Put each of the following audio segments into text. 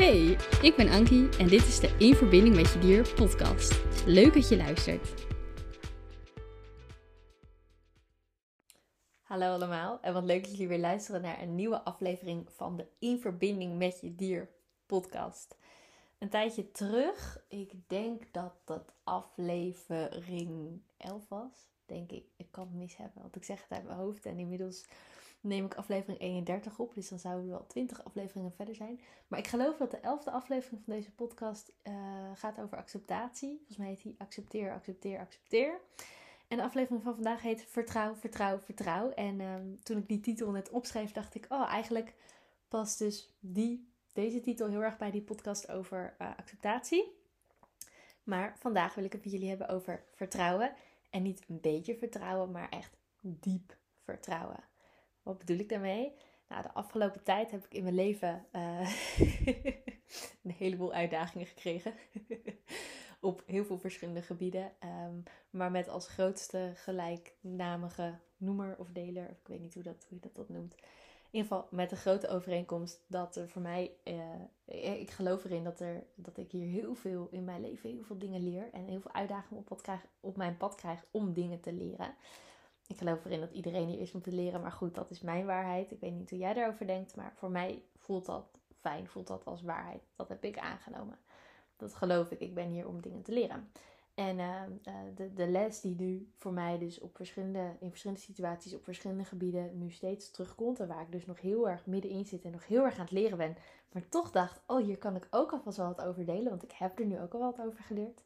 Hey, ik ben Ankie en dit is de In Verbinding met Je Dier podcast. Leuk dat je luistert. Hallo allemaal en wat leuk dat jullie weer luisteren naar een nieuwe aflevering van de In Verbinding met Je Dier podcast. Een tijdje terug, ik denk dat dat aflevering 11 was, denk ik. Ik kan het mis hebben, want ik zeg het uit mijn hoofd en inmiddels neem ik aflevering 31 op. Dus dan zouden we wel 20 afleveringen verder zijn. Maar ik geloof dat de 11e aflevering van deze podcast uh, gaat over acceptatie. Volgens mij heet die accepteer, accepteer, accepteer. En de aflevering van vandaag heet Vertrouw, Vertrouw, Vertrouw. En um, toen ik die titel net opschreef, dacht ik: Oh, eigenlijk past dus die, deze titel heel erg bij die podcast over uh, acceptatie. Maar vandaag wil ik het met jullie hebben over vertrouwen. En niet een beetje vertrouwen, maar echt diep vertrouwen. Wat bedoel ik daarmee? Nou, de afgelopen tijd heb ik in mijn leven uh, een heleboel uitdagingen gekregen. Op heel veel verschillende gebieden. Um, maar met als grootste gelijknamige noemer of deler, of ik weet niet hoe, dat, hoe je dat, dat noemt. In ieder geval met de grote overeenkomst dat er voor mij, uh, ik geloof erin dat, er, dat ik hier heel veel in mijn leven, heel veel dingen leer. En heel veel uitdagingen op, krijg, op mijn pad krijg om dingen te leren. Ik geloof erin dat iedereen hier is om te leren, maar goed, dat is mijn waarheid. Ik weet niet hoe jij daarover denkt, maar voor mij voelt dat fijn, voelt dat als waarheid. Dat heb ik aangenomen. Dat geloof ik. Ik ben hier om dingen te leren. En uh, de, de les die nu voor mij dus op verschillende, in verschillende situaties, op verschillende gebieden nu steeds terugkomt. En waar ik dus nog heel erg middenin zit en nog heel erg aan het leren ben. Maar toch dacht, oh hier kan ik ook alvast wel wat over delen. Want ik heb er nu ook al wat over geleerd.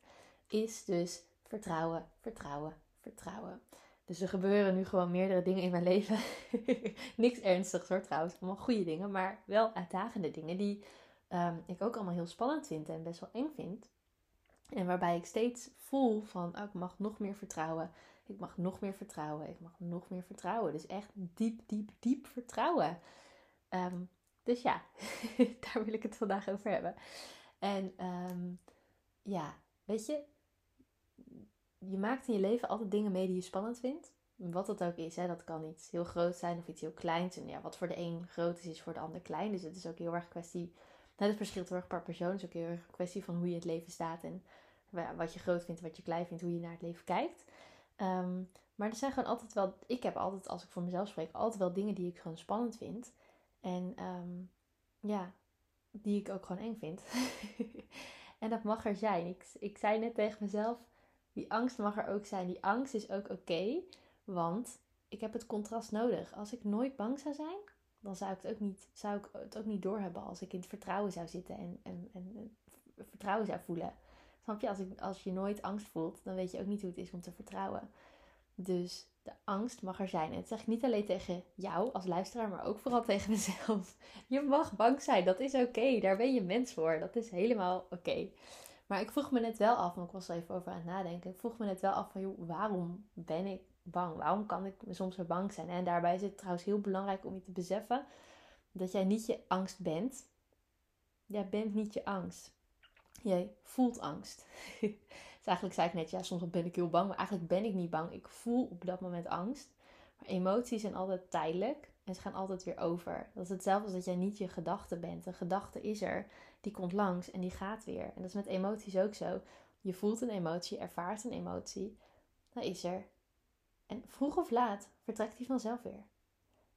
Is dus vertrouwen, vertrouwen, vertrouwen. Dus er gebeuren nu gewoon meerdere dingen in mijn leven. Niks ernstigs hoor trouwens, allemaal goede dingen, maar wel uitdagende dingen die um, ik ook allemaal heel spannend vind en best wel eng vind. En waarbij ik steeds voel van, oh, ik mag nog meer vertrouwen. Ik mag nog meer vertrouwen. Ik mag nog meer vertrouwen. Dus echt diep, diep, diep vertrouwen. Um, dus ja, daar wil ik het vandaag over hebben. En um, ja, weet je, je maakt in je leven altijd dingen mee die je spannend vindt. Wat dat ook is, hè, dat kan iets heel groot zijn of iets heel kleins. En ja, wat voor de een groot is, is voor de ander klein. Dus het is ook heel erg kwestie. Nou, het verschilt heel erg per persoon. Het is ook heel erg een kwestie van hoe je het leven staat. En wat je groot vindt, wat je klein vindt, hoe je naar het leven kijkt. Um, maar er zijn gewoon altijd wel. Ik heb altijd, als ik voor mezelf spreek, altijd wel dingen die ik gewoon spannend vind. En um, ja, die ik ook gewoon eng vind. en dat mag er zijn. Ik, ik zei net tegen mezelf die angst mag er ook zijn. Die angst is ook oké, want ik heb het contrast nodig. Als ik nooit bang zou zijn, dan zou ik het ook niet, zou ik het ook niet doorhebben als ik in het vertrouwen zou zitten en, en, en vertrouwen zou voelen. Snap je? Als, ik, als je nooit angst voelt, dan weet je ook niet hoe het is om te vertrouwen. Dus de angst mag er zijn. En dat zeg ik niet alleen tegen jou als luisteraar, maar ook vooral tegen mezelf. Je mag bang zijn, dat is oké. Daar ben je mens voor. Dat is helemaal oké. Maar ik vroeg me net wel af, want ik was er even over aan het nadenken. Ik vroeg me net wel af van, joh, waarom ben ik bang? Waarom kan ik soms zo bang zijn? En daarbij is het trouwens heel belangrijk om je te beseffen dat jij niet je angst bent. Jij bent niet je angst. Jij voelt angst. dus eigenlijk zei ik net, ja, soms ben ik heel bang, maar eigenlijk ben ik niet bang. Ik voel op dat moment angst. Maar emoties zijn altijd tijdelijk en ze gaan altijd weer over. Dat is hetzelfde als dat jij niet je gedachte bent. Een gedachte is er, die komt langs en die gaat weer. En dat is met emoties ook zo. Je voelt een emotie, ervaart een emotie, dan is er. En vroeg of laat vertrekt die vanzelf weer.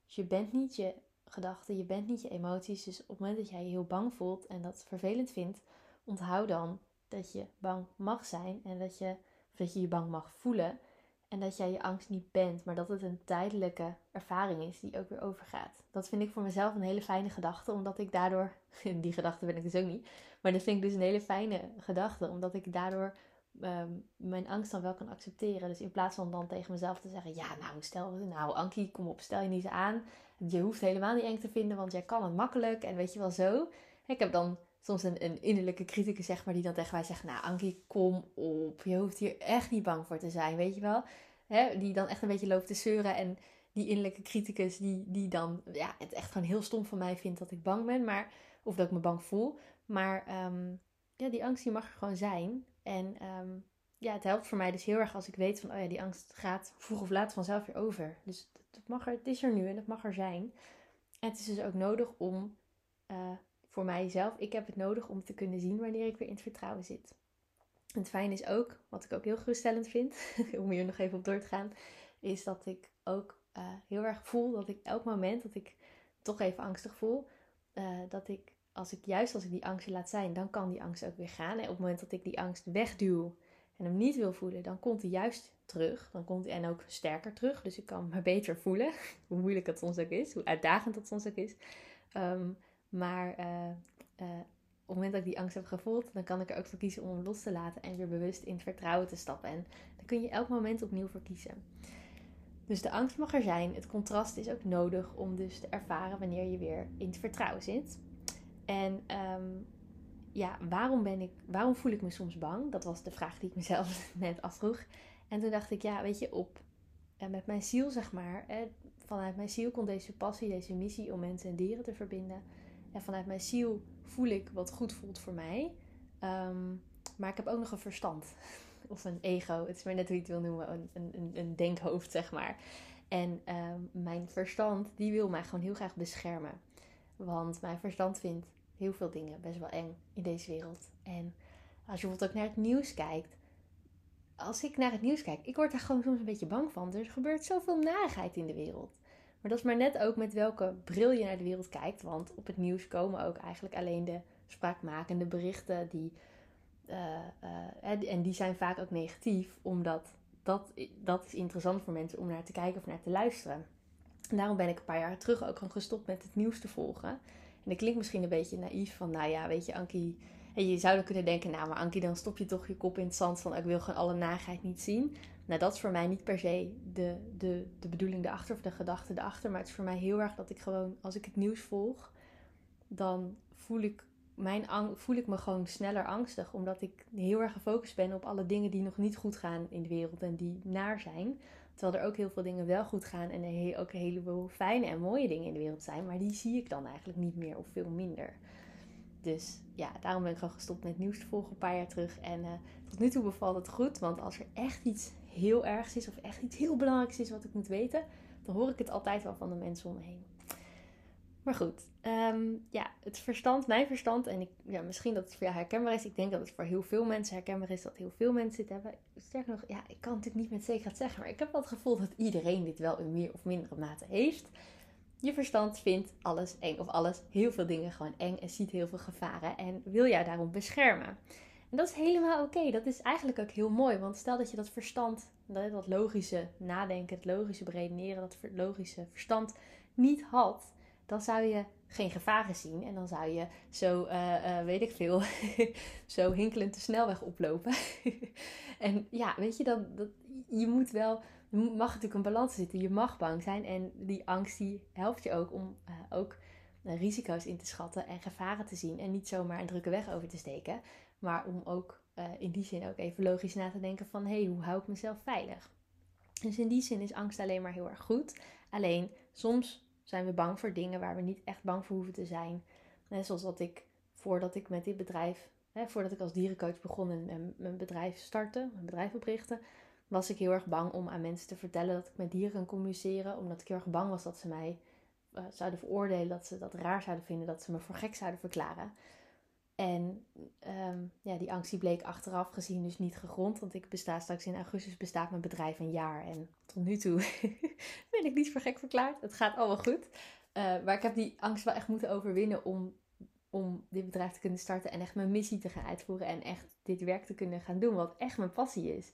Dus je bent niet je gedachten, je bent niet je emoties. Dus op het moment dat jij je heel bang voelt en dat vervelend vindt, onthoud dan dat je bang mag zijn en dat je, dat je je bang mag voelen. En dat jij je angst niet bent, maar dat het een tijdelijke ervaring is die ook weer overgaat. Dat vind ik voor mezelf een hele fijne gedachte, omdat ik daardoor, die gedachte ben ik dus ook niet, maar dat vind ik dus een hele fijne gedachte, omdat ik daardoor um, mijn angst dan wel kan accepteren. Dus in plaats van dan tegen mezelf te zeggen, ja nou stel, nou Ankie, kom op, stel je niet aan. Je hoeft helemaal niet eng te vinden, want jij kan het makkelijk en weet je wel zo. Ik heb dan soms een, een innerlijke criticus, zeg maar, die dan tegen mij zegt: Nou, Ankie, kom op. Je hoeft hier echt niet bang voor te zijn, weet je wel. Hè? Die dan echt een beetje loopt te zeuren. En die innerlijke criticus, die, die dan ja, het echt gewoon heel stom van mij vindt dat ik bang ben. Maar, of dat ik me bang voel. Maar um, ja, die angst die mag er gewoon zijn. En um, ja, het helpt voor mij dus heel erg als ik weet van, oh ja, die angst gaat vroeg of laat vanzelf weer over. Dus het, mag er, het is er nu en het mag er zijn. En het is dus ook nodig om uh, voor mijzelf, ik heb het nodig om te kunnen zien wanneer ik weer in het vertrouwen zit. Het fijn is ook, wat ik ook heel geruststellend vind, om hier nog even op door te gaan, is dat ik ook uh, heel erg voel dat ik elk moment dat ik toch even angstig voel, uh, dat ik als ik juist als ik die angst laat zijn, dan kan die angst ook weer gaan. En op het moment dat ik die angst wegduw en hem niet wil voelen, dan komt hij juist terug. Dan komt hij en ook sterker terug. Dus ik kan me beter voelen. hoe moeilijk het soms ook is, hoe uitdagend het soms ook is. Um, maar uh, uh, op het moment dat ik die angst heb gevoeld, dan kan ik er ook voor kiezen om hem los te laten en weer bewust in het vertrouwen te stappen. En dan kun je elk moment opnieuw voor kiezen. Dus de angst mag er zijn. Het contrast is ook nodig om dus te ervaren wanneer je weer in het vertrouwen zit. En um, ja, waarom, ben ik, waarom voel ik me soms bang? Dat was de vraag die ik mezelf net afvroeg. En toen dacht ik, ja, weet je, op, en met mijn ziel, zeg maar, vanuit mijn ziel komt deze passie, deze missie om mensen en dieren te verbinden. En vanuit mijn ziel voel ik wat goed voelt voor mij. Um, maar ik heb ook nog een verstand. Of een ego. Het is maar net hoe je het wil noemen. Een, een, een denkhoofd, zeg maar. En um, mijn verstand, die wil mij gewoon heel graag beschermen. Want mijn verstand vindt heel veel dingen best wel eng in deze wereld. En als je bijvoorbeeld ook naar het nieuws kijkt. Als ik naar het nieuws kijk, ik word daar gewoon soms een beetje bang van. Er gebeurt zoveel narigheid in de wereld. Maar dat is maar net ook met welke bril je naar de wereld kijkt. Want op het nieuws komen ook eigenlijk alleen de spraakmakende berichten die. Uh, uh, en die zijn vaak ook negatief, omdat dat, dat is interessant voor mensen om naar te kijken of naar te luisteren. En daarom ben ik een paar jaar terug ook gewoon gestopt met het nieuws te volgen. En dat klinkt misschien een beetje naïef van, nou ja, weet je, Ankie. Je zou dan kunnen denken, nou maar Ankie, dan stop je toch je kop in het zand van, ik wil gewoon alle nagheid niet zien. Nou, dat is voor mij niet per se de, de, de bedoeling erachter of de gedachte erachter. Maar het is voor mij heel erg dat ik gewoon, als ik het nieuws volg, dan voel ik, mijn voel ik me gewoon sneller angstig. Omdat ik heel erg gefocust ben op alle dingen die nog niet goed gaan in de wereld en die naar zijn. Terwijl er ook heel veel dingen wel goed gaan en er ook een heleboel fijne en mooie dingen in de wereld zijn. Maar die zie ik dan eigenlijk niet meer of veel minder. Dus ja, daarom ben ik gewoon gestopt met nieuws te volgen een paar jaar terug. En uh, tot nu toe bevalt het goed. Want als er echt iets heel ergs is of echt iets heel belangrijks is wat ik moet weten, dan hoor ik het altijd wel van de mensen om me heen. Maar goed, um, ja, het verstand, mijn verstand, en ik, ja, misschien dat het voor jou herkenbaar is. Ik denk dat het voor heel veel mensen herkenbaar is, dat heel veel mensen dit hebben. Sterker nog, ja, ik kan natuurlijk niet met zekerheid zeggen, maar ik heb wel het gevoel dat iedereen dit wel in meer of mindere mate heeft. Je verstand vindt alles eng, of alles, heel veel dingen gewoon eng en ziet heel veel gevaren en wil jou daarom beschermen. En dat is helemaal oké. Dat is eigenlijk ook heel mooi. Want stel dat je dat verstand, dat logische nadenken, het logische beredeneren, dat logische verstand niet had, dan zou je geen gevaren zien. En dan zou je zo, uh, uh, weet ik veel, zo hinkelend de snelweg oplopen. en ja, weet je, dat, dat, je moet wel, er mag natuurlijk een balans zitten. Je mag bang zijn. En die angst die helpt je ook om uh, ook risico's in te schatten en gevaren te zien. En niet zomaar een drukke weg over te steken. Maar om ook uh, in die zin ook even logisch na te denken van... hé, hey, hoe hou ik mezelf veilig? Dus in die zin is angst alleen maar heel erg goed. Alleen, soms zijn we bang voor dingen waar we niet echt bang voor hoeven te zijn. Net zoals dat ik, voordat ik met dit bedrijf... Hè, voordat ik als dierencoach begon en mijn bedrijf startte, mijn bedrijf oprichtte... was ik heel erg bang om aan mensen te vertellen dat ik met dieren kan communiceren. Omdat ik heel erg bang was dat ze mij uh, zouden veroordelen, dat ze dat raar zouden vinden, dat ze me voor gek zouden verklaren. En um, ja, die angst bleek achteraf gezien dus niet gegrond. Want ik besta straks in augustus bestaat mijn bedrijf een jaar. En tot nu toe ben ik niet voor gek verklaard. Het gaat allemaal goed. Uh, maar ik heb die angst wel echt moeten overwinnen om, om dit bedrijf te kunnen starten. En echt mijn missie te gaan uitvoeren. En echt dit werk te kunnen gaan doen. Wat echt mijn passie is.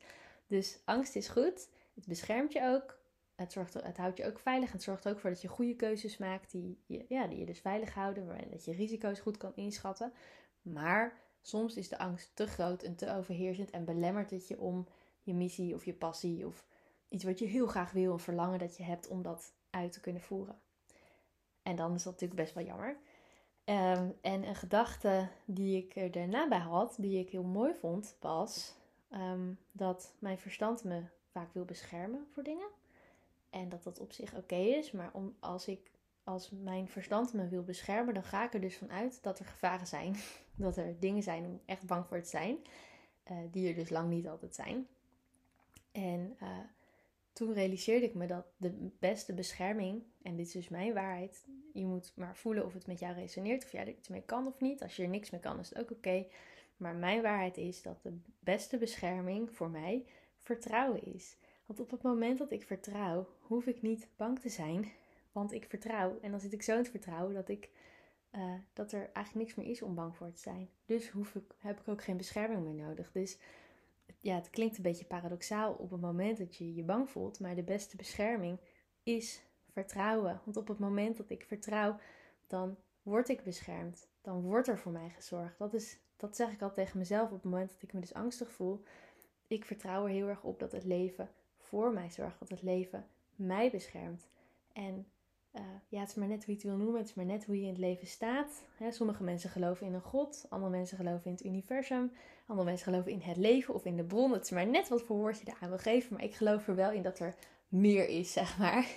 Dus angst is goed. Het beschermt je ook. Het, zorgt, het houdt je ook veilig. Het zorgt ook voor dat je goede keuzes maakt. Die, ja, die je dus veilig houden. Waarin dat je risico's goed kan inschatten. Maar soms is de angst te groot en te overheersend en belemmert het je om je missie of je passie of iets wat je heel graag wil, een verlangen dat je hebt om dat uit te kunnen voeren. En dan is dat natuurlijk best wel jammer. Um, en een gedachte die ik er daarna bij had, die ik heel mooi vond, was um, dat mijn verstand me vaak wil beschermen voor dingen. En dat dat op zich oké is, maar om, als ik als mijn verstand me wil beschermen, dan ga ik er dus vanuit dat er gevaren zijn. Dat er dingen zijn om echt bang voor te zijn. Uh, die er dus lang niet altijd zijn. En uh, toen realiseerde ik me dat de beste bescherming, en dit is dus mijn waarheid, je moet maar voelen of het met jou resoneert, of jij er iets mee kan of niet. Als je er niks mee kan, is het ook oké. Maar mijn waarheid is dat de beste bescherming voor mij vertrouwen is. Want op het moment dat ik vertrouw, hoef ik niet bang te zijn. Want ik vertrouw. En dan zit ik zo in het vertrouwen dat, ik, uh, dat er eigenlijk niks meer is om bang voor te zijn. Dus hoef ik, heb ik ook geen bescherming meer nodig. Dus ja, het klinkt een beetje paradoxaal op het moment dat je je bang voelt. Maar de beste bescherming is vertrouwen. Want op het moment dat ik vertrouw, dan word ik beschermd. Dan wordt er voor mij gezorgd. Dat, is, dat zeg ik al tegen mezelf op het moment dat ik me dus angstig voel. Ik vertrouw er heel erg op dat het leven voor mij zorgt. Dat het leven mij beschermt. En uh, ja, het is maar net hoe je het wil noemen. Het is maar net hoe je in het leven staat. sommige mensen geloven in een God. Andere mensen geloven in het universum. Andere mensen geloven in het leven of in de bron. Het is maar net wat voor woord je eraan wil geven. Maar ik geloof er wel in dat er meer is, zeg maar.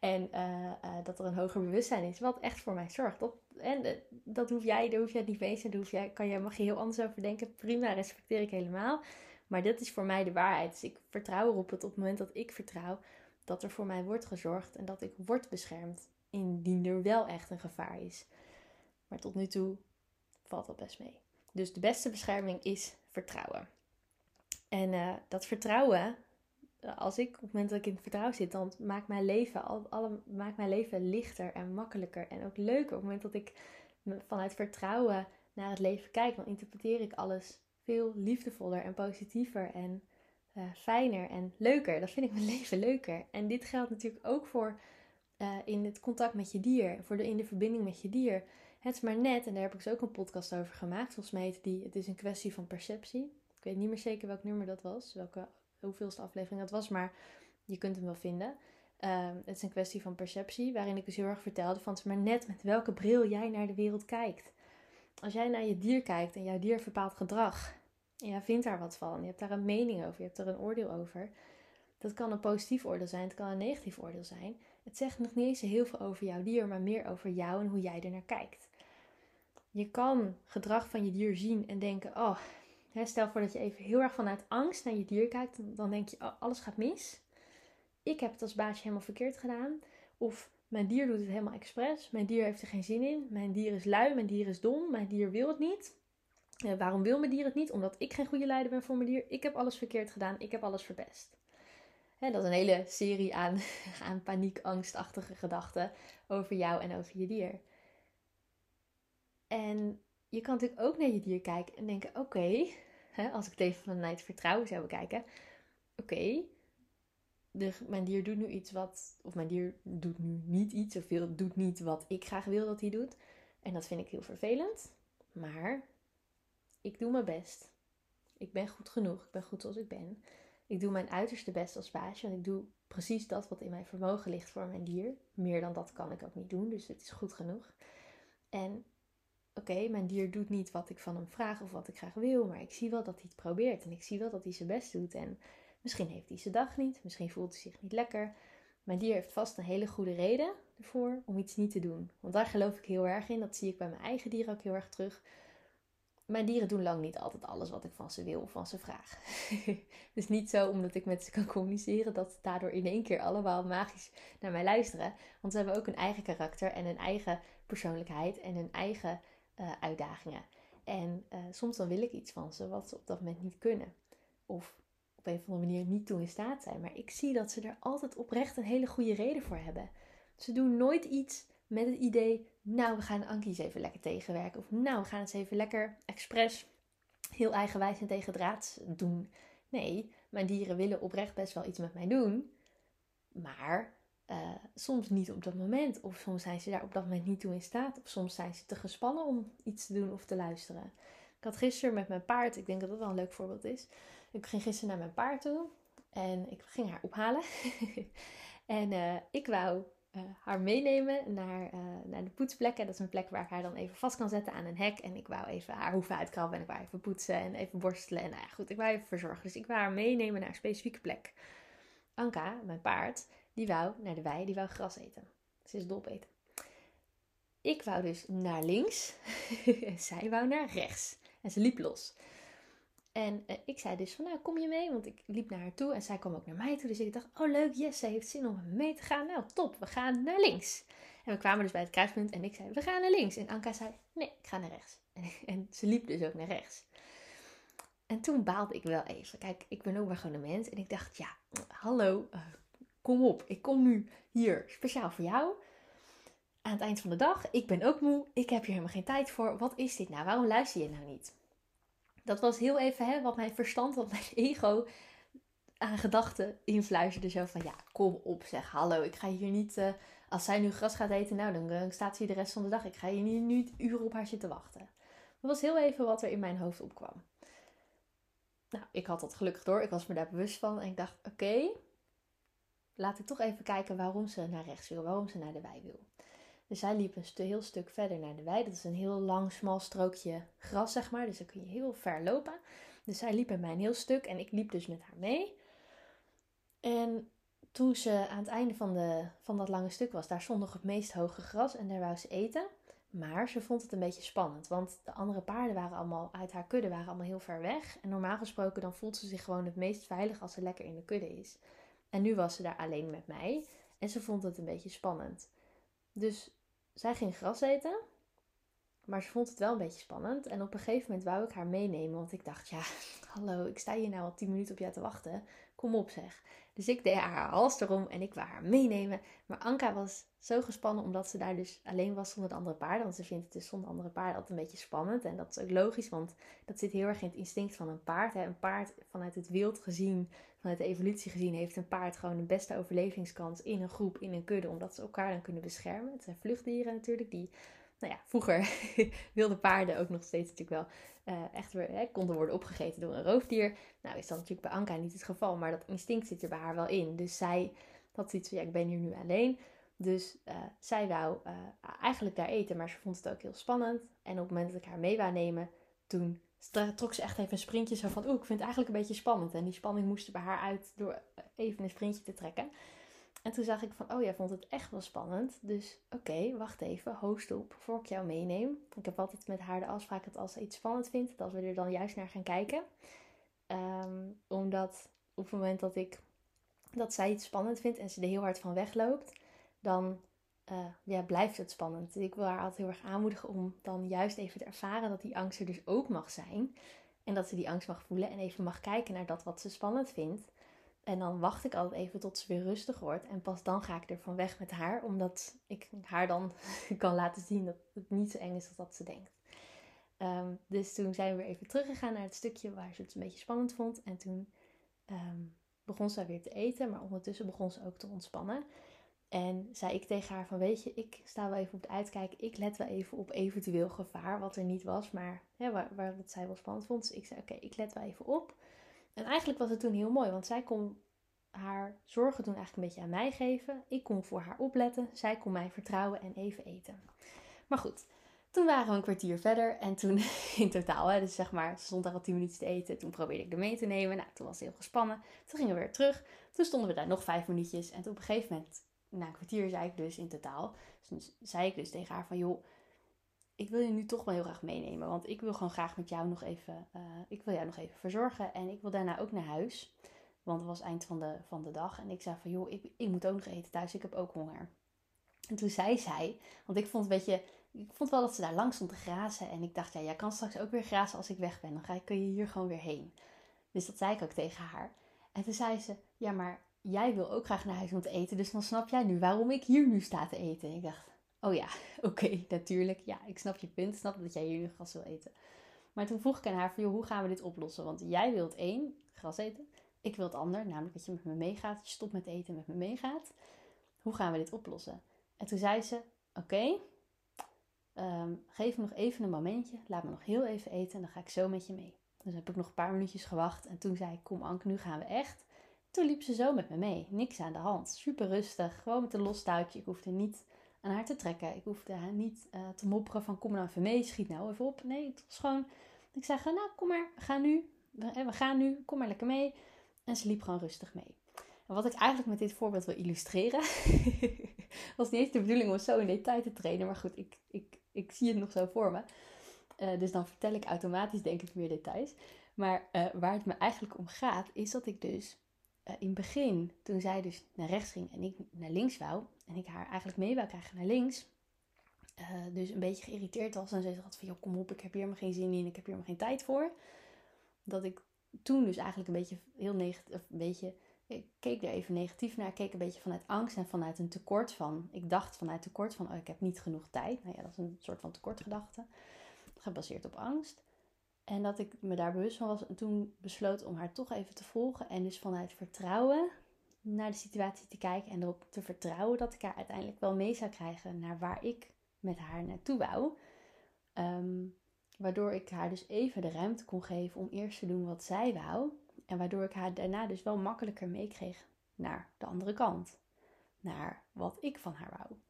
en uh, uh, dat er een hoger bewustzijn is. Wat echt voor mij zorgt. Dat, en dat hoef jij, daar hoef het niet mee te jij, kan je, mag je heel anders over denken. Prima, respecteer ik helemaal. Maar dat is voor mij de waarheid. Dus ik vertrouw erop dat op het moment dat ik vertrouw dat er voor mij wordt gezorgd en dat ik word beschermd indien er wel echt een gevaar is. Maar tot nu toe valt dat best mee. Dus de beste bescherming is vertrouwen. En uh, dat vertrouwen, als ik op het moment dat ik in het vertrouwen zit, dan maakt mijn leven, al, maakt mijn leven lichter en makkelijker en ook leuker. Op het moment dat ik vanuit vertrouwen naar het leven kijk, dan interpreteer ik alles veel liefdevoller en positiever en uh, fijner en leuker. Dat vind ik mijn leven leuker. En dit geldt natuurlijk ook voor uh, in het contact met je dier, voor de, in de verbinding met je dier. Het is maar net, en daar heb ik dus ook een podcast over gemaakt. Volgens mij heet die Het is een kwestie van perceptie. Ik weet niet meer zeker welk nummer dat was, welke, hoeveelste aflevering dat was, maar je kunt hem wel vinden. Uh, het is een kwestie van perceptie, waarin ik dus heel erg vertelde van het is maar net met welke bril jij naar de wereld kijkt. Als jij naar je dier kijkt en jouw dier verpaalt gedrag, ja, vindt daar wat van. Je hebt daar een mening over, je hebt er een oordeel over. Dat kan een positief oordeel zijn, het kan een negatief oordeel zijn. Het zegt nog niet eens heel veel over jouw dier, maar meer over jou en hoe jij er naar kijkt. Je kan gedrag van je dier zien en denken: oh, stel voor dat je even heel erg vanuit angst naar je dier kijkt, dan denk je: oh, alles gaat mis. Ik heb het als baasje helemaal verkeerd gedaan. Of mijn dier doet het helemaal expres. Mijn dier heeft er geen zin in. Mijn dier is lui. Mijn dier is dom. Mijn dier wil het niet. Uh, waarom wil mijn dier het niet? Omdat ik geen goede leider ben voor mijn dier. Ik heb alles verkeerd gedaan. Ik heb alles verpest. Dat is een hele serie aan, aan paniek, angstachtige gedachten over jou en over je dier. En je kan natuurlijk ook naar je dier kijken en denken: oké, als ik het even vanuit vertrouwen zou bekijken, oké, mijn dier doet nu iets wat, of mijn dier doet nu niet iets, of doet niet wat ik graag wil dat hij doet. En dat vind ik heel vervelend. Maar ik doe mijn best. Ik ben goed genoeg. Ik ben goed zoals ik ben. Ik doe mijn uiterste best als baasje. En ik doe precies dat wat in mijn vermogen ligt voor mijn dier. Meer dan dat kan ik ook niet doen. Dus het is goed genoeg. En oké, mijn dier doet niet wat ik van hem vraag of wat ik graag wil. Maar ik zie wel dat hij het probeert. En ik zie wel dat hij zijn best doet. En misschien heeft hij zijn dag niet. Misschien voelt hij zich niet lekker. Mijn dier heeft vast een hele goede reden ervoor om iets niet te doen. Want daar geloof ik heel erg in. Dat zie ik bij mijn eigen dier ook heel erg terug mijn dieren doen lang niet altijd alles wat ik van ze wil of van ze vraag. dus niet zo omdat ik met ze kan communiceren dat ze daardoor in één keer allemaal magisch naar mij luisteren. Want ze hebben ook een eigen karakter en een eigen persoonlijkheid en een eigen uh, uitdagingen. En uh, soms dan wil ik iets van ze wat ze op dat moment niet kunnen. Of op een of andere manier niet toe in staat zijn. Maar ik zie dat ze er altijd oprecht een hele goede reden voor hebben. Ze doen nooit iets met het idee, nou, we gaan Ankie eens even lekker tegenwerken. Of nou, we gaan eens even lekker expres heel eigenwijs en tegendraads doen. Nee, mijn dieren willen oprecht best wel iets met mij doen. Maar uh, soms niet op dat moment. Of soms zijn ze daar op dat moment niet toe in staat. Of soms zijn ze te gespannen om iets te doen of te luisteren. Ik had gisteren met mijn paard, ik denk dat dat wel een leuk voorbeeld is. Ik ging gisteren naar mijn paard toe en ik ging haar ophalen. en uh, ik wou uh, haar meenemen naar, uh, naar de poetsplekken. Dat is een plek waar ik haar dan even vast kan zetten aan een hek. En ik wou even haar hoeven uitkrabben en ik wou even poetsen en even borstelen. En nou ja, goed, ik wou even verzorgen. Dus ik wou haar meenemen naar een specifieke plek. Anka, mijn paard, die wou naar de wei, die wou gras eten. Ze is dol eten. Ik wou dus naar links. en zij wou naar rechts. En ze liep los. En eh, ik zei dus van, nou, kom je mee? Want ik liep naar haar toe en zij kwam ook naar mij toe. Dus ik dacht, oh leuk, yes, ze heeft zin om mee te gaan. Nou, top, we gaan naar links. En we kwamen dus bij het kruispunt en ik zei, we gaan naar links. En Anka zei, nee, ik ga naar rechts. En, ze liep dus ook naar rechts. En toen baalde ik wel even. Kijk, ik ben ook maar gewoon een mens. En ik dacht, ja, hallo, uh, kom op. Ik kom nu hier speciaal voor jou. Aan het eind van de dag. Ik ben ook moe. Ik heb hier helemaal geen tijd voor. Wat is dit nou? Waarom luister je nou niet? Dat was heel even hè, wat mijn verstand, wat mijn ego aan gedachten influisterde. Zo van, ja, kom op zeg, hallo. Ik ga hier niet... Uh, als zij nu gras gaat eten, nou, dan uh, staat ze hier de rest van de dag. Ik ga hier niet, niet uren op haar zitten wachten. Dat was heel even wat er in mijn hoofd opkwam. Nou, ik had dat gelukkig door. Ik was me daar bewust van. En ik dacht, oké, laat ik toch even kijken waarom ze naar rechts wil. Waarom ze naar de wei wil. Dus zij liep een heel stuk verder naar de wei. Dat is een heel lang, smal strookje gras, zeg maar. Dus dan kun je heel ver lopen. Dus zij liep met mij een heel stuk. En ik liep dus met haar mee. En toen ze aan het einde van, de, van dat lange stuk was, daar stond nog het meest hoge gras. En daar wou ze eten. Maar ze vond het een beetje spannend, want de andere paarden waren allemaal uit haar kudde, waren allemaal heel ver weg. En normaal gesproken dan voelt ze zich gewoon het meest veilig als ze lekker in de kudde is. En nu was ze daar alleen met mij en ze vond het een beetje spannend. Dus zij ging gras eten, maar ze vond het wel een beetje spannend. En op een gegeven moment wou ik haar meenemen, want ik dacht, ja, hallo, ik sta hier nou al tien minuten op jou te wachten. Kom op zeg. Dus ik deed haar hals erom en ik wou haar meenemen. Maar Anka was zo gespannen omdat ze daar dus alleen was zonder de andere paarden. Want ze vindt het dus zonder andere paarden altijd een beetje spannend. En dat is ook logisch, want dat zit heel erg in het instinct van een paard. Hè. Een paard vanuit het wild gezien, vanuit de evolutie gezien, heeft een paard gewoon de beste overlevingskans in een groep, in een kudde. Omdat ze elkaar dan kunnen beschermen. Het zijn vluchtdieren natuurlijk die nou ja, vroeger wilde paarden ook nog steeds natuurlijk wel uh, echt weer, konden worden opgegeten door een roofdier. Nou is dat natuurlijk bij Anka niet het geval, maar dat instinct zit er bij haar wel in. Dus zij had zoiets van, ja, ik ben hier nu alleen. Dus uh, zij wou uh, eigenlijk daar eten, maar ze vond het ook heel spannend. En op het moment dat ik haar mee wou nemen, toen trok ze echt even een sprintje zo van, oeh, ik vind het eigenlijk een beetje spannend. En die spanning moest er bij haar uit door even een sprintje te trekken. En toen zag ik van, oh jij vond het echt wel spannend. Dus oké, wacht even, host op, voor ik jou meeneem. Ik heb altijd met haar de afspraak dat als ze iets spannend vindt, dat we er dan juist naar gaan kijken. Ehm, omdat op het moment dat ik dat zij iets spannend vindt en ze er heel hard van wegloopt, dan uh, ja, blijft het spannend. Dus ik wil haar altijd heel erg aanmoedigen om dan juist even te ervaren dat die angst er dus ook mag zijn. En dat ze die angst mag voelen en even mag kijken naar dat wat ze spannend vindt. En dan wacht ik altijd even tot ze weer rustig wordt. En pas dan ga ik er van weg met haar. Omdat ik haar dan kan laten zien dat het niet zo eng is als dat ze denkt. Ehm, dus toen zijn we weer even teruggegaan naar het stukje waar ze het een beetje spannend vond. En toen ehm, begon ze weer te eten. Maar ondertussen begon ze ook te ontspannen. En zei ik tegen haar van weet je, ik sta wel even op de uitkijk. Ik let wel even op eventueel gevaar. Wat er niet was, maar waar, waar het zij wel spannend vond. Dus ik zei oké, ik let wel even op. En eigenlijk was het toen heel mooi, want zij kon haar zorgen toen eigenlijk een beetje aan mij geven. Ik kon voor haar opletten, zij kon mij vertrouwen en even eten. Maar goed, toen waren we een kwartier verder en toen in totaal, hè, dus zeg maar, ze stond daar al tien minuten te eten. Toen probeerde ik er mee te nemen. Nou, toen was ze heel gespannen. Toen gingen we weer terug. Toen stonden we daar nog vijf minuutjes. En toen op een gegeven moment, na een kwartier, zei ik dus in totaal, dus zei ik dus tegen haar van, joh, ik wil je nu toch wel heel graag meenemen. Want ik wil gewoon graag met jou nog even, uh, ik wil jou nog even verzorgen. En ik wil daarna ook naar huis. Want het was eind van de, van de dag. En ik zei van, joh, ik, ik moet ook nog eten thuis. Ik heb ook honger. En toen zei zij, want ik vond een beetje, ik vond wel dat ze daar lang stond te grazen. En ik dacht, ja, jij kan straks ook weer grazen als ik weg ben. Dan ga, kun je hier gewoon weer heen. Dus dat zei ik ook tegen haar. En toen zei ze, ja, maar jij wil ook graag naar huis om te eten. Dus dan snap jij nu waarom ik hier nu sta te eten. En ik dacht, Oh ja, oké, natuurlijk. Ja, ik snap je punt. Snap dat jij hier gras wil eten. Maar toen vroeg ik aan haar van, hoe gaan we dit oplossen? Want jij wilt één, gras eten. Ik wil het ander, namelijk dat je met me meegaat. Dat je stopt met eten en met me meegaat. Hoe gaan we dit oplossen? En toen zei ze, oké, ehm, geef me nog even een momentje. Laat me nog heel even eten en dan ga ik zo met je mee. Dus heb ik nog een paar minuutjes gewacht. En toen zei ik, kom Anke, nu gaan we echt. Toen liep ze zo met me mee. Niks aan de hand. Super rustig. Gewoon met een los touwtje. Ik hoefde niet aan haar te trekken. Ik hoefde haar niet uh, te mopperen van kom nou even mee, schiet nou even op. Nee, het was gewoon, ik zei nou kom maar, we gaan nu, we, we gaan nu, kom maar lekker mee. En ze liep gewoon rustig mee. En wat ik eigenlijk met dit voorbeeld wil illustreren, was niet eens de bedoeling om zo in detail te trainen, maar goed, ik, ik, ik zie het nog zo voor me. Uh, dus dan vertel ik automatisch denk ik meer details. Maar eh, waar het me eigenlijk om gaat, is dat ik dus uh, in het begin, toen zij dus naar rechts ging en ik naar links wou, en ik haar eigenlijk mee wou krijgen naar links, uh, dus een beetje geïrriteerd was en ze had van, joh, kom op, ik heb hier helemaal geen zin in, ik heb hier helemaal geen tijd voor. Dat ik toen dus eigenlijk een beetje heel negatief, een beetje, ik keek er even negatief naar, keek een beetje vanuit angst en vanuit een tekort van, ik dacht vanuit tekort van, oh, ik heb niet genoeg tijd. Nou ja, dat is een soort van tekortgedachte, gebaseerd op angst. En dat ik me daar bewust van was en toen besloot om haar toch even te volgen en dus vanuit vertrouwen naar de situatie te kijken en erop te vertrouwen dat ik haar uiteindelijk wel mee zou krijgen naar waar ik met haar naartoe wou. Ehm, waardoor ik haar dus even de ruimte kon geven om eerst te doen wat zij wou. En waardoor ik haar daarna dus wel makkelijker meekreeg naar de andere kant. Naar wat ik van haar wou.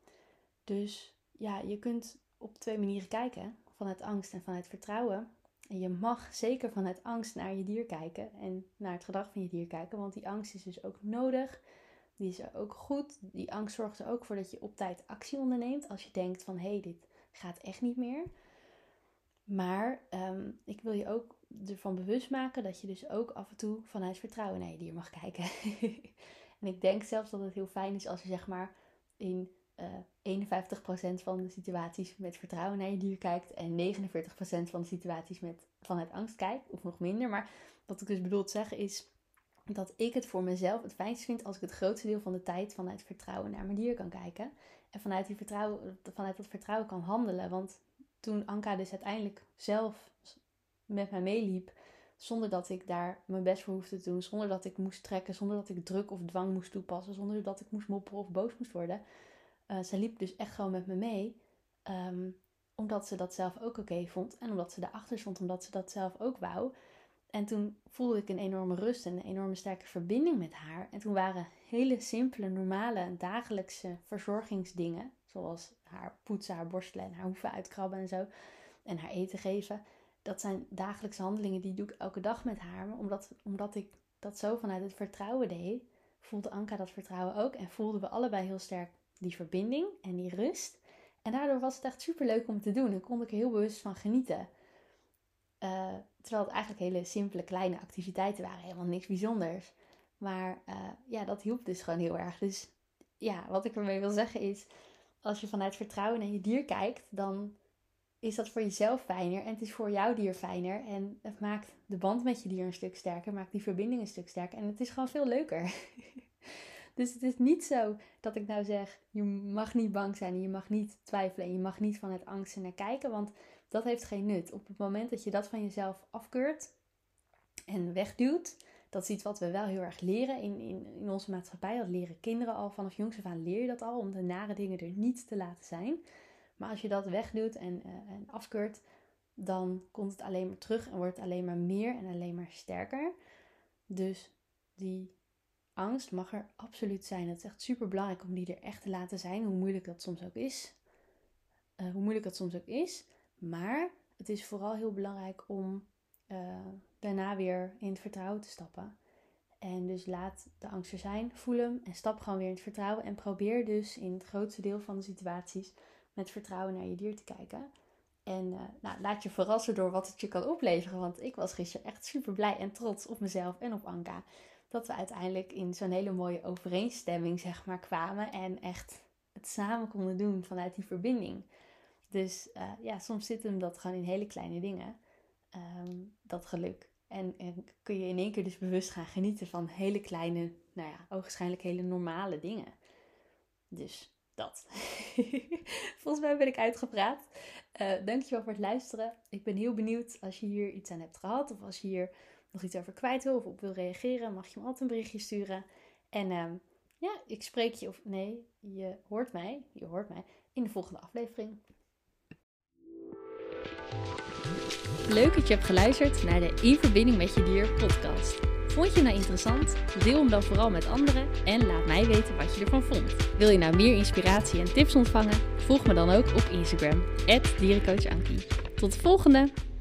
Dus ja, je kunt op twee manieren kijken. Vanuit angst en vanuit vertrouwen. En je mag zeker vanuit angst naar je dier kijken en naar het gedrag van je dier kijken, want die angst is dus ook nodig. Die is ook goed. Die angst zorgt er ook voor dat je op tijd actie onderneemt als je denkt van hé, hey, dit gaat echt niet meer. Maar ehm, ik wil je ook ervan bewust maken dat je dus ook af en toe vanuit vertrouwen naar je dier mag kijken. en ik denk zelfs dat het heel fijn is als je zeg maar in uh, eh, 51% van de situaties met vertrouwen naar je dier kijkt en 49% van de situaties met vanuit angst kijkt, of nog minder. Maar wat ik dus bedoel te zeggen is dat ik het voor mezelf het fijnst vind als ik het grootste deel van de tijd vanuit vertrouwen naar mijn dier kan kijken. En vanuit, die vertrouwen, vanuit dat vertrouwen kan handelen. Want toen Anka dus uiteindelijk zelf met mij meeliep, zonder dat ik daar mijn best voor hoefde te doen, zonder dat ik moest trekken, zonder dat ik druk of dwang moest toepassen, zonder dat ik moest mopperen of boos moest worden, uh, ze liep dus echt gewoon met me mee. Ehm, omdat ze dat zelf ook oké vond. En omdat ze erachter stond, omdat ze dat zelf ook wou. En toen voelde ik een enorme rust en een enorme sterke verbinding met haar. En toen waren hele simpele, normale, dagelijkse verzorgingsdingen. Zoals haar poetsen, haar borstelen en haar hoeven uitkrabben en zo. En haar eten geven. Dat zijn dagelijkse handelingen die doe ik elke dag met haar. Maar omdat, omdat ik dat zo vanuit het vertrouwen deed, voelde Anka dat vertrouwen ook. En voelden we allebei heel sterk die verbinding en die rust. En daardoor was het echt super leuk om te doen en kon ik er heel bewust van genieten. Uh, terwijl het eigenlijk hele simpele kleine activiteiten waren, helemaal niks bijzonders. Maar uh, ja, dat hielp dus gewoon heel erg. Dus ja, wat ik ermee wil zeggen is, als je vanuit vertrouwen naar je dier kijkt, dan is dat voor jezelf fijner en het is voor jouw dier fijner. En het maakt de band met je dier een stuk sterker, maakt die verbinding een stuk sterker en het is gewoon veel leuker. Dus het is niet zo dat ik nou zeg, je mag niet bang zijn je mag niet twijfelen en je mag niet vanuit angst naar kijken, want dat heeft geen nut. Op het moment dat je dat van jezelf afkeurt en wegduwt, dat is iets wat we wel heel erg leren in, in, in onze maatschappij. Dat leren kinderen al vanaf jongs af aan leer je dat al, om de nare dingen er niet te laten zijn. Maar als je dat wegduwt en, uh, en afkeurt, dan komt het alleen maar terug en wordt het alleen maar meer en alleen maar sterker. Dus die angst mag er absoluut zijn. Het is echt super belangrijk om die er echt te laten zijn, hoe moeilijk dat soms ook is. Uh, hoe moeilijk dat soms ook is. Maar het is vooral heel belangrijk om uh, daarna weer in het vertrouwen te stappen. En dus laat de angst er zijn, voel hem en stap gewoon weer in het vertrouwen. En probeer dus in het grootste deel van de situaties met vertrouwen naar je dier te kijken. En uh, nou, laat je verrassen door wat het je kan opleveren. Want ik was gisteren echt super blij en trots op mezelf en op Anka dat we uiteindelijk in zo'n hele mooie overeenstemming zeg maar kwamen en echt het samen konden doen vanuit die verbinding. Dus uh, ja, soms zit hem dat gewoon in hele kleine dingen, um, dat geluk. En, en, kun je in één keer dus bewust gaan genieten van hele kleine, nou ja, ogenschijnlijk hele normale dingen. Dus dat. Volgens mij ben ik uitgepraat. Uh, dankjewel voor het luisteren. Ik ben heel benieuwd als je hier iets aan hebt gehad of als je hier nog iets over kwijt wil of op wil reageren, mag je me altijd een berichtje sturen. En uh, ja, ik spreek je, of nee, je hoort mij, je hoort mij in de volgende aflevering. Leuk dat je hebt geluisterd naar de In Verbinding met Je Dier podcast. Vond je nou interessant? Deel hem dan vooral met anderen en laat mij weten wat je ervan vond. Wil je nou meer inspiratie en tips ontvangen? Volg me dan ook op Instagram, dierencoachankie. Tot de volgende!